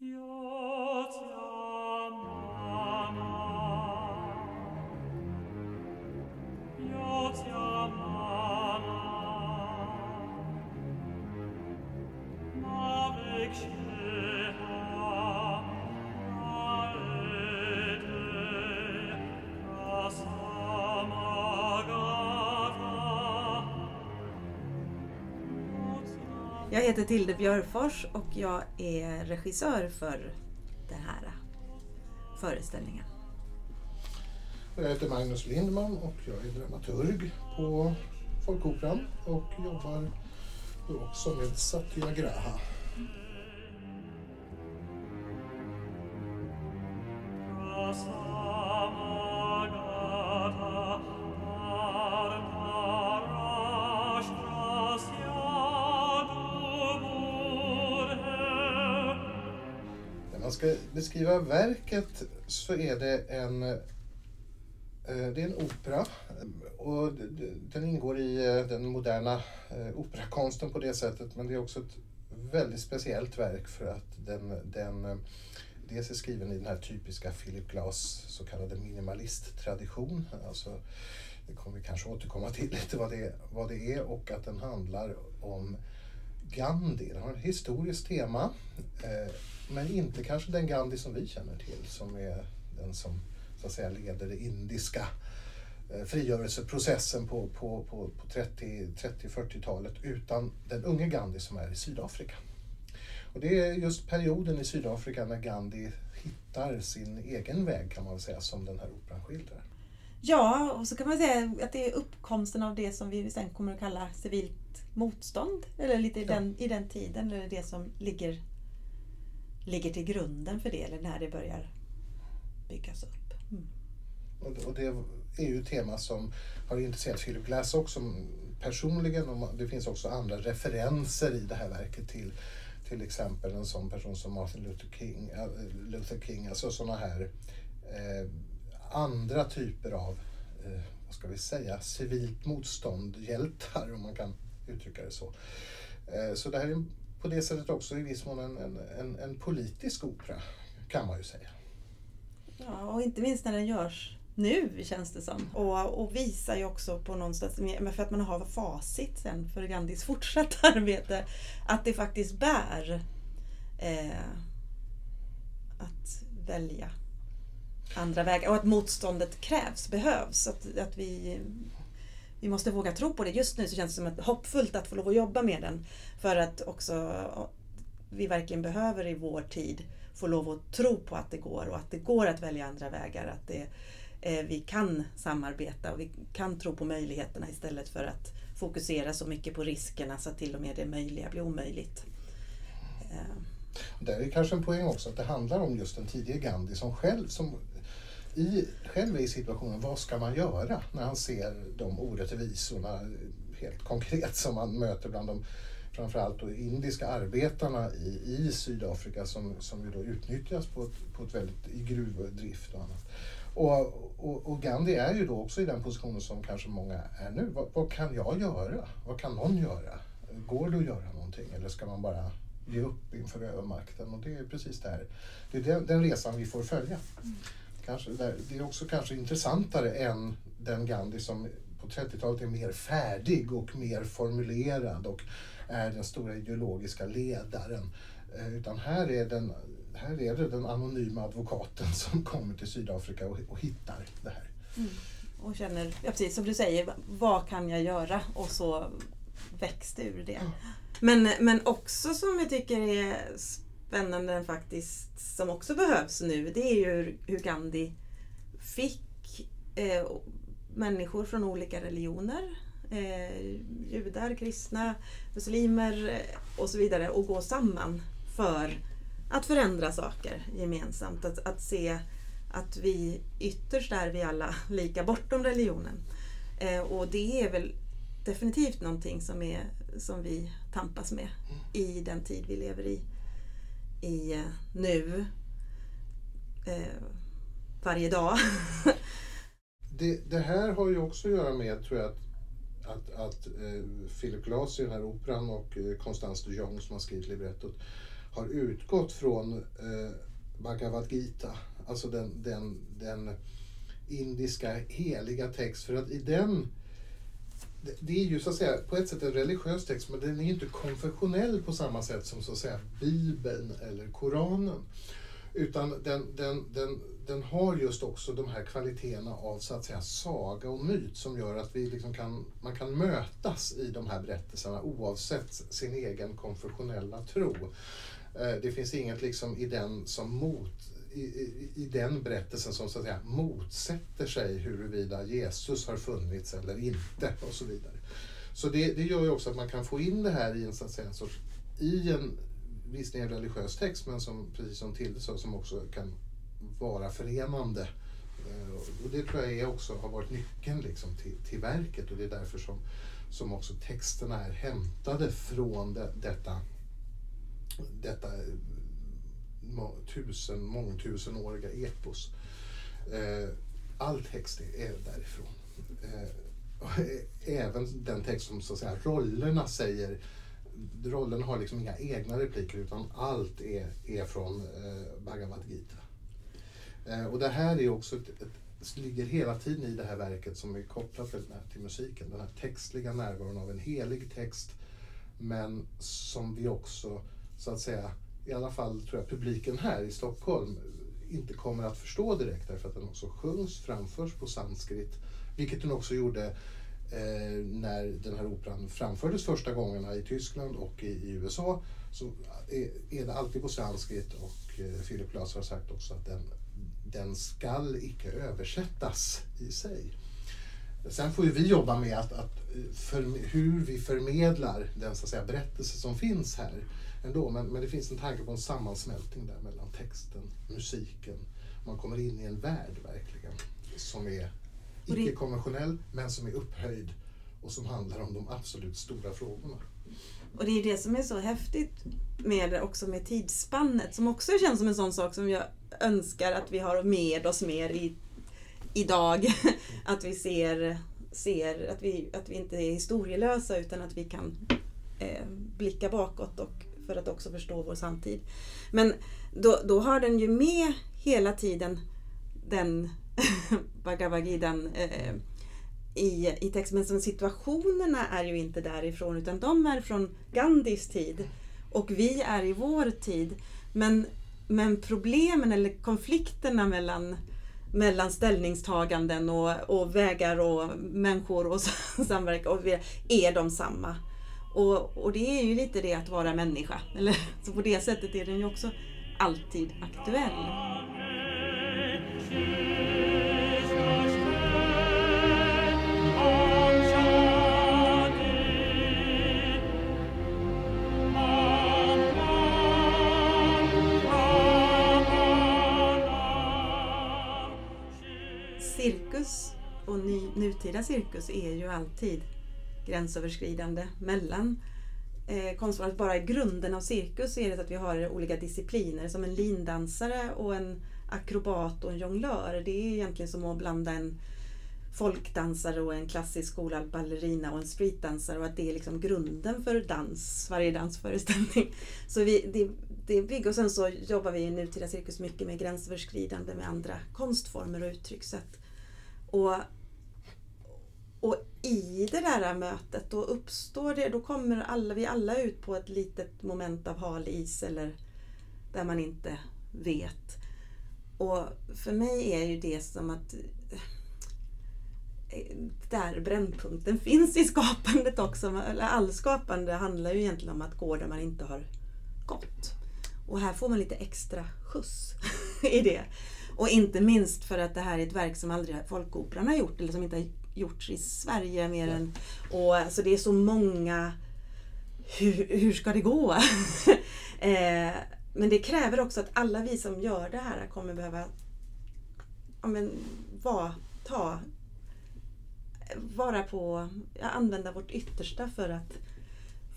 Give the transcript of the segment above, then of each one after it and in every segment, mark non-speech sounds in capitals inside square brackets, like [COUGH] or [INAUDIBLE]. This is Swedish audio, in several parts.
Yeah. Jag heter Tilde Björfors och jag är regissör för den här föreställningen. Jag heter Magnus Lindman och jag är dramaturg på Folkoperan och jobbar också med Satyagraha. När beskriva verket så är det en eh, det är en opera och den ingår i eh, den moderna eh, operakonsten på det sättet men det är också ett väldigt speciellt verk för att den, den dels är skriven i den här typiska Philip Glass så kallade minimalisttradition. Alltså, det kommer vi kanske återkomma till lite vad det, vad det är och att den handlar om Gandhi. Den har ett historiskt tema eh, men inte kanske den Gandhi som vi känner till som är den som så att säga leder den indiska eh, frigörelseprocessen på, på, på, på 30-40-talet utan den unge Gandhi som är i Sydafrika. Och det är just perioden i Sydafrika när Gandhi hittar sin egen väg kan man väl säga som den här operan skildrar. Ja, och så kan man säga att det är uppkomsten av det som vi sen kommer att kalla civilt motstånd. Eller lite i, ja. den, i den tiden, eller det som ligger, ligger till grunden för det, eller när det börjar byggas upp. Mm. Och, det är ju ett tema som har intresserat Philip Glass också personligen och det finns också andra referenser i det här verket till till exempel en sån person som Martin Luther King, äh, Luther King alltså sådana här eh, andra typer av, eh, vad ska vi säga, civilt motstånd, hjältar om man kan uttrycka det så. Eh, så det här är på det sättet också i viss mån en, en, en politisk opera, kan man ju säga. Ja, och inte minst när den görs nu känns det som. Och, och visar ju också på någonstans, för att man har facit sen för Gandhis fortsatta [LAUGHS] arbete, att det faktiskt bär eh, att välja andra vägar och att motståndet krävs, behövs. Att, att vi, vi måste våga tro på det. Just nu så känns det som att hoppfullt att få lov att jobba med den. För att också vi verkligen behöver i vår tid få lov att tro på att det går och att det går att välja andra vägar. Att det, eh, vi kan samarbeta och vi kan tro på möjligheterna istället för att fokusera så mycket på riskerna så att till och med det möjliga blir omöjligt. Eh. Där är kanske en poäng också att det handlar om just den tidige Gandhi som själv som i, själv är i situationen, vad ska man göra när han ser de orättvisorna helt konkret som man möter bland de framförallt då indiska arbetarna i, i Sydafrika som, som ju då utnyttjas på ett, på ett väldigt, i gruvdrift och annat. Och, och, och, Gandhi är ju då också i den positionen som kanske många är nu. Vad, vad, kan jag göra? Vad kan någon göra? Går det att göra någonting eller ska man bara ge upp inför övermakten? Och det är precis det här. Det är den, den resan vi får följa. Mm. Kanske, det är också kanske intressantare än den Gandhi som på 30-talet är mer färdig och mer formulerad och är den stora ideologiska ledaren. Eh, utan här är, den, här är det den anonyma advokaten [LAUGHS] som kommer till Sydafrika och, och hittar det här. Mm. Och känner, ja, precis som du säger, vad kan jag göra? Och så det ur det. Mm. Men, men också som jag tycker är spännande faktiskt, som också behövs nu, det är ju hur Gandhi fick eh, människor från olika religioner eh, judar, kristna, muslimer eh, och så vidare och gå samman för att förändra saker gemensamt. Att, att se att vi ytterst är vi alla lika bortom religionen. Eh, och det är väl definitivt någonting som, är, som vi tampas med i den tid vi lever i, i nu. Eh, varje dag. [LAUGHS] det, det, här har ju också att göra med, tror jag, att att, att eh, Philip Glass i den här operan och eh, Constance de Jong som har skrivit librettot har utgått från eh, Bhagavad Gita, alltså den, den, den indiska heliga text. För att i den det är ju så att säga på ett sätt en religiös text men den är inte konfessionell på samma sätt som så att säga Bibeln eller Koranen. Utan den, den, den, den har just också de här kvaliteterna av så att säga saga och myt som gör att vi liksom kan, man kan mötas i de här berättelserna oavsett sin egen konfessionella tro. Eh, det finns inget liksom i den som mot i, i, den berättelsen som så att säga motsätter sig huruvida Jesus har funnits eller inte och så vidare. Så det, det gör ju också att man kan få in det här i en, så att säga, en sorts, i en visserligen religiös text men som, precis som Tilde sa, som också kan vara förenande. Eh, och det tror jag är också har varit nyckeln liksom till, till verket och det är därför som, som också texterna är hämtade från det, detta, detta tusen, mångtusenåriga epos. Eh, all text är därifrån. Eh, även den text som så att säga, rollerna säger rollerna har liksom inga egna repliker utan allt är, är från eh, Bhagavad Gita. Eh, och det här är också ett, ett, ligger hela tiden i det här verket som är kopplat till, till musiken. Den här textliga närvaron av en helig text men som vi också så att säga i alla fall tror jag publiken här i Stockholm inte kommer att förstå direkt därför att den också sjungs, framförs på sanskrit. Vilket den också gjorde eh, när den här operan framfördes första gångerna i Tyskland och i, i USA. Så är, är, det alltid på sanskrit och eh, Philip Glass har sagt också att den, den skall icke översättas i sig. Sen får ju vi jobba med att, att eh, för, hur vi förmedlar den så att säga, berättelse som finns här ändå. Men, men det finns en tanke på en sammansmältning där mellan texten, musiken. Man kommer in i en värld verkligen som är icke-konventionell men som är upphöjd och som handlar om de absolut stora frågorna. Och det är det som är så häftigt med också med tidsspannet som också känns som en sån sak som jag önskar att vi har med oss mer i, idag. [LAUGHS] att vi ser, ser att, vi, att vi inte är historielösa utan att vi kan eh, blicka bakåt och för att också förstå vår samtid. Men då, då har den ju med hela tiden den [LAUGHS] Bhagavad Gitan eh, i, i texten. Men situationerna är ju inte därifrån utan de är från Gandhis tid. Och vi är i vår tid. Men, men problemen eller konflikterna mellan, mellan ställningstaganden och, och vägar och människor och [LAUGHS] samverkan är de samma. Och, och det är ju lite det att vara människa. Eller, [LAUGHS] så på det sättet är den ju också alltid aktuell. Cirkus och ny, nutida cirkus är ju alltid gränsöverskridande mellan eh, konstformer. Bara i grunden av cirkus är det att vi har olika discipliner som en lindansare och en akrobat och en jonglör. Det är egentligen som att blanda en folkdansare och en klassisk skolad ballerina och en streetdansare och att det är liksom grunden för dans, varje dansföreställning. [LAUGHS] Så vi, det, det bygger och sen så jobbar vi i nutida cirkus mycket med gränsöverskridande med andra konstformer och uttryckssätt. Och och i det där mötet då uppstår det, då kommer alla, vi alla ut på ett litet moment av hal is eller där man inte vet. Och för mig är ju det som att eh, där brännpunkten [LAUGHS] finns i skapandet också. All skapande handlar ju egentligen om att gå där man inte har gått. Och här får man lite extra skjuts [LAUGHS] i det. Och inte minst för att det här är ett verk som aldrig Folkoperan har gjort eller som inte har gjorts i Sverige mer än... Och, alltså det är så många... Hur, hur ska det gå? [LAUGHS] eh, men det kräver också att alla vi som gör det här kommer behöva ja, men, var, ta, vara på, ja, använda vårt yttersta för att,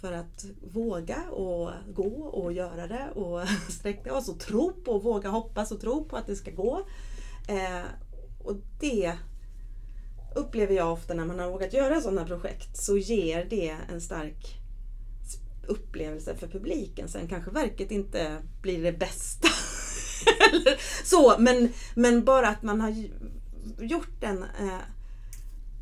för att våga och gå och göra det och [LAUGHS] sträcka oss och tro på, våga hoppas och tro på att det ska gå. Eh, och det upplever jag ofta när man har vågat göra sådana projekt så ger det en stark upplevelse för publiken. Sen kanske verket inte blir det bästa. [LAUGHS] så, men, men bara att man har gjort den eh,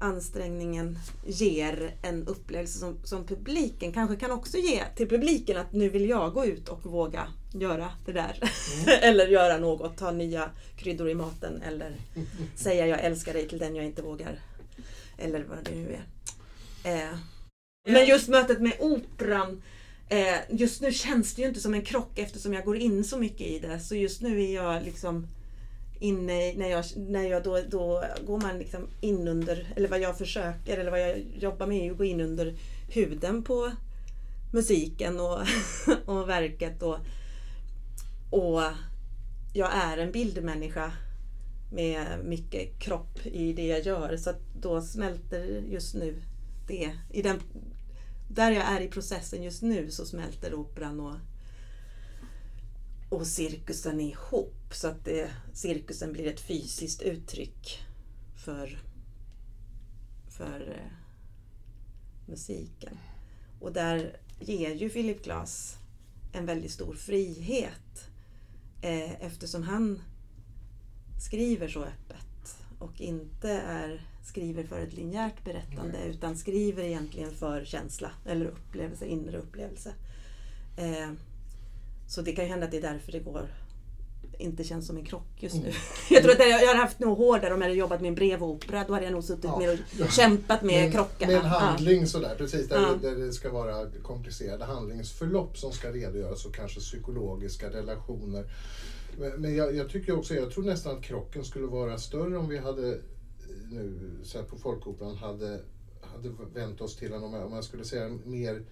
ansträngningen ger en upplevelse som, som publiken kanske kan också ge till publiken att nu vill jag gå ut och våga göra det där. Mm. [LAUGHS] eller göra något, ta nya kryddor i maten eller säga jag älskar dig till den jag inte vågar. Eller vad det nu är. Eh, men just mötet med operan eh, Just nu känns det ju inte som en krock eftersom jag går in så mycket i det. Så just nu är jag liksom inne när jag, när jag då, då går man liksom in under, eller vad jag försöker, eller vad jag jobbar med är att gå in under huden på musiken och, [LAUGHS] och verket. Och, och jag är en bildmänniska med mycket kropp i det jag gör. Så då smälter just nu det. I den, där jag är i processen just nu så smälter operan och, och cirkusen ihop. Så att det, cirkusen blir ett fysiskt uttryck för, för eh, musiken. Och där ger ju Philip Glass en väldigt stor frihet eh, eftersom han skriver så öppet och inte är, skriver för ett linjärt berättande Nej. utan skriver egentligen för känsla eller upplevelse, inre upplevelse. Eh, så det kan ju hända att det är därför det går inte känns som en krock just nu. Mm. [LAUGHS] Jag tror att jag hade haft nog hårdare om jag hade jobbat med en brevopera. Då hade jag nog suttit ja. med och kämpat med men, krockarna. Med en handling ja. sådär, precis. Där, ja. där det ska vara komplicerade handlingsförlopp som ska redogöras och kanske psykologiska relationer. Men, jag, jag, tycker också, jag tror nästan att krocken skulle vara större om vi hade nu så på Folkoperan hade, hade vänt oss till en, om man skulle säga mer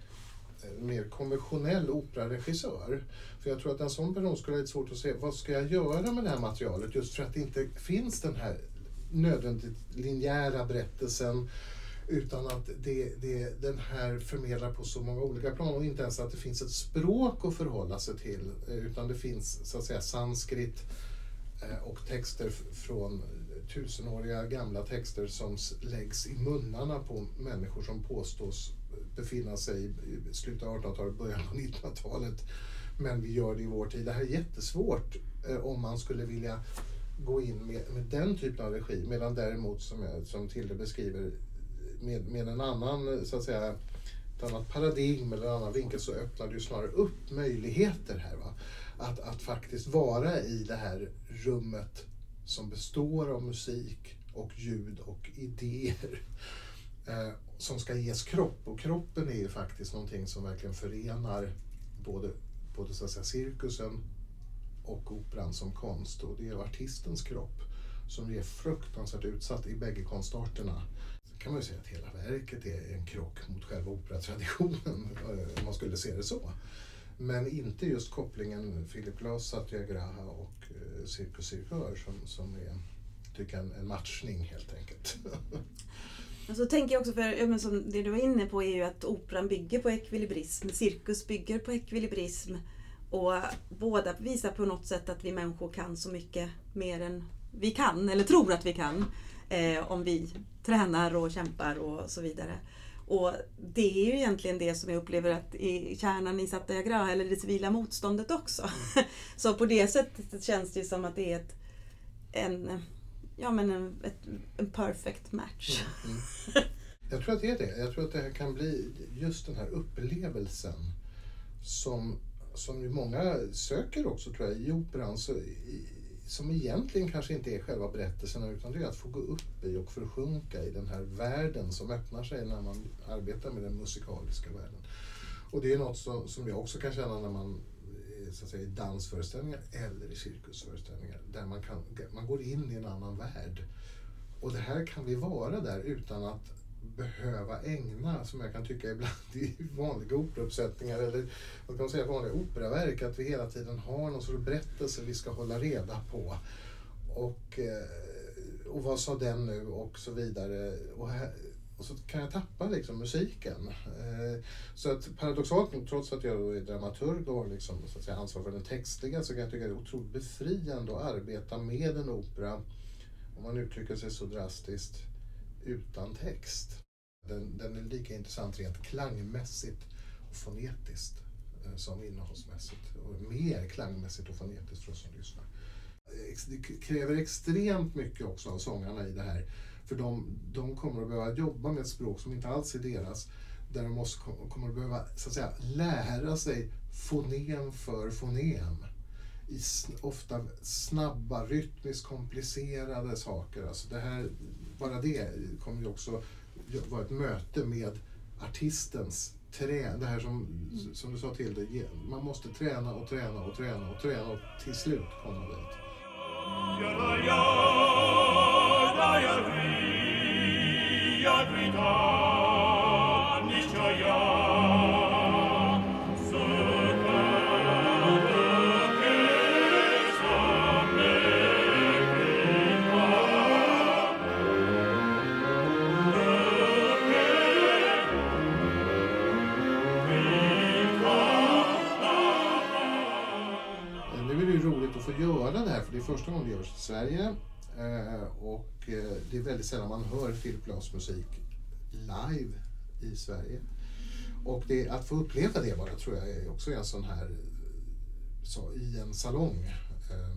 Eh, mer konventionell operaregissör. För jag tror att en sån person skulle ha lite svårt att se vad ska jag göra med det här materialet just för att det inte finns den här nödvändigt linjära berättelsen utan att det, det, den här förmedlar på så många olika plan och inte ens att det finns ett språk att förhålla sig till eh, utan det finns så att säga sanskrit eh, och texter från tusenåriga gamla texter som läggs i munnarna på människor som påstås befinna sig i slutet av 1800-talet, början på 1900-talet. Men vi gör det i vår tid. Det här är jättesvårt eh, om man skulle vilja gå in med, med den typen av regi. Medan däremot, som, jag, som Tilde beskriver, med, med en annan, eh, så att säga, ett annat paradigm eller en annan vinkel så öppnar det ju snarare upp möjligheter här. Va? Att, att faktiskt vara i det här rummet som består av musik och ljud och idéer. Eh, som ska ges kropp och kroppen är ju faktiskt någonting som verkligen förenar både, både så att säga, cirkusen och operan som konst och det är artistens kropp som är fruktansvärt utsatt i bägge konstarterna. Så kan man ju säga att hela verket är en krock mot själva operatraditionen [LAUGHS] om man skulle se det så. Men inte just kopplingen Philip Glass, Satyagraha och eh, Cirkus Cirkör som, som är tycker en, en matchning helt enkelt. [LAUGHS] Och så tänker jag också, för ja, men som det du var inne på är ju att operan bygger på ekvilibrism, cirkus bygger på ekvilibrism. Och båda visar på något sätt att vi människor kan så mycket mer än vi kan, eller tror att vi kan. Eh, om vi tränar och kämpar och så vidare. Och det är ju egentligen det som jag upplever att i kärnan i Satyagraha, eller det civila motståndet också. [LAUGHS] Så på det sättet känns det som att det är ett, en ja, men en, ett, en perfect match. Mm, mm. [LAUGHS] Jag tror att det är det. Jag tror att det här kan bli just den här upplevelsen som, som ju många söker också tror jag i operan. Så i, som egentligen kanske inte är själva berättelsen utan det är att få gå upp i och försjunka i den här världen som öppnar sig när man arbetar med den musikaliska världen. Och det är något som, som jag också kan känna när man så att säga, i dansföreställningar eller i cirkusföreställningar där man, kan, man går in i en annan värld. Och det här kan vi vara där utan att behöva ägna, som jag kan tycka ibland [LAUGHS] i vanliga operauppsättningar eller vad kan man säga, vanliga operaverk, att vi hela tiden har någon sorts berättelse vi ska hålla reda på. Och, eh, och vad sa den nu och så vidare. Och här, och så kan jag tappa liksom musiken. Eh, så att paradoxalt nog, trots att jag är dramaturg och har liksom, så att säga, ansvar för den textliga, så kan jag tycka det är otroligt befriande att arbeta med en opera, om man uttrycker sig så drastiskt, utan text. Den, den är lika intressant rent klangmässigt och fonetiskt eh, som innehållsmässigt. Och mer klangmässigt och fonetiskt för oss som lyssnar. Eh, det kräver extremt mycket också av sångarna i det här. För de, de kommer att behöva jobba med ett språk som inte alls är deras. Där de måste, kommer att behöva så att säga, lära sig fonem för fonem i ofta snabba, rytmiskt komplicerade saker. Alltså det här, bara det kommer ju också vara ett möte med artistens trä, det här som, som du sa till dig, man måste träna och träna och träna och träna och till slut komma dit är första gången det görs i Sverige och eh, det är väldigt sällan man hör Philip Glass musik live i Sverige. Och det, att få uppleva det bara tror jag är också en sån här, så, i en salong. Eh,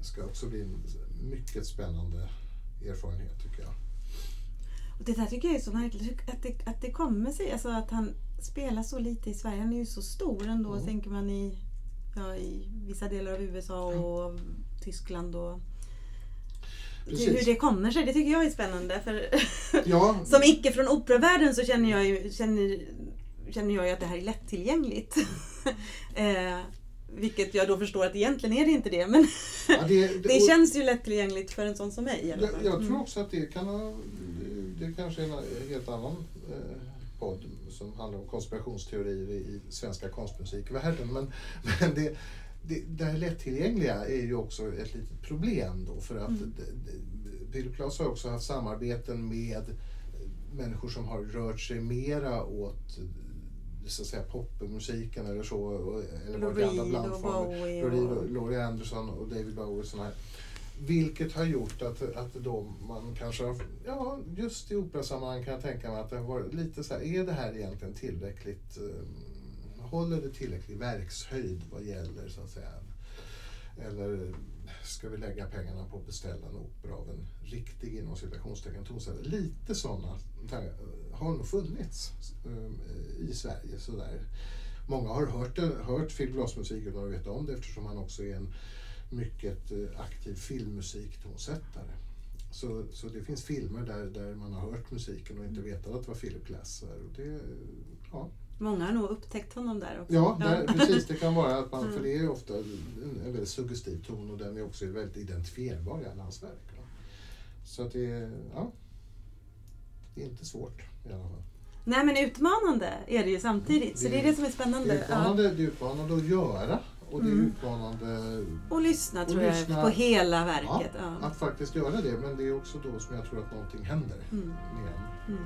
ska också bli en mycket spännande erfarenhet tycker jag. Och det där tycker jag är så märkligt, att det, att det kommer sig, alltså att han spelar så lite i Sverige. Han är ju så stor ändå, mm. tänker man i ja, i vissa delar av USA och mm. Tyskland. Och Precis. Hur det kommer sig, det tycker jag är spännande. För ja. [LAUGHS] som icke från operavärlden så känner jag, ju, känner, känner jag ju att det här är lättillgängligt. [LAUGHS] eh, vilket jag då förstår att egentligen är det inte det. Men ja, det, [LAUGHS] det, det känns ju lättillgängligt för en sån som mig. Jag, jag tror mm. också att det kan ha, det, det kanske är en helt annan eh, podd som handlar om konspirationsteorier i svenska konstmusikvärlden. Men, men det, det, det här lättillgängliga är ju också ett litet problem då för att mm. Philip Glass har också haft samarbeten med människor som har rört sig mera åt så att säga popmusiken eller så. Eller Lou andra blandformer. Lou Laurie Anderson och David Bowie. Såna här. Vilket har gjort att, att då man kanske har, ja just i operasammanhang kan jag tänka mig att det har varit lite så här, är det här egentligen tillräckligt, um, håller det tillräcklig verkshöjd vad gäller så att säga, eller ska vi lägga pengarna på att beställa en opera av en riktig inom citationstecken tonsättare? Lite sådana har nog funnits ehm, i Sverige sådär. Många har hört, hört Phil Glass-musik utan att veta om det eftersom han också är en mycket eh, aktiv filmmusiktonsättare. Så, så det finns filmer där, där man har hört musiken och inte vetat att det var Philip Glass. Och det, ja. Många har nog upptäckt honom där också. Ja, där, precis. Det kan vara att man, [LAUGHS] mm. för det är ofta en, en väldigt suggestiv ton och den är också väldigt identifierbar i alla hans verk. Så att det, ja, det är inte svårt i alla fall. Nej men utmanande är det ju samtidigt, det, så det är det som är spännande. Det är utmanande, ja. det är utmanande att göra och det är mm. utmanande Och lyssna tror jag lyssna, på hela verket. Ja, ja. Att faktiskt göra det men det är också då som jag tror att någonting händer mm. med en. Mm.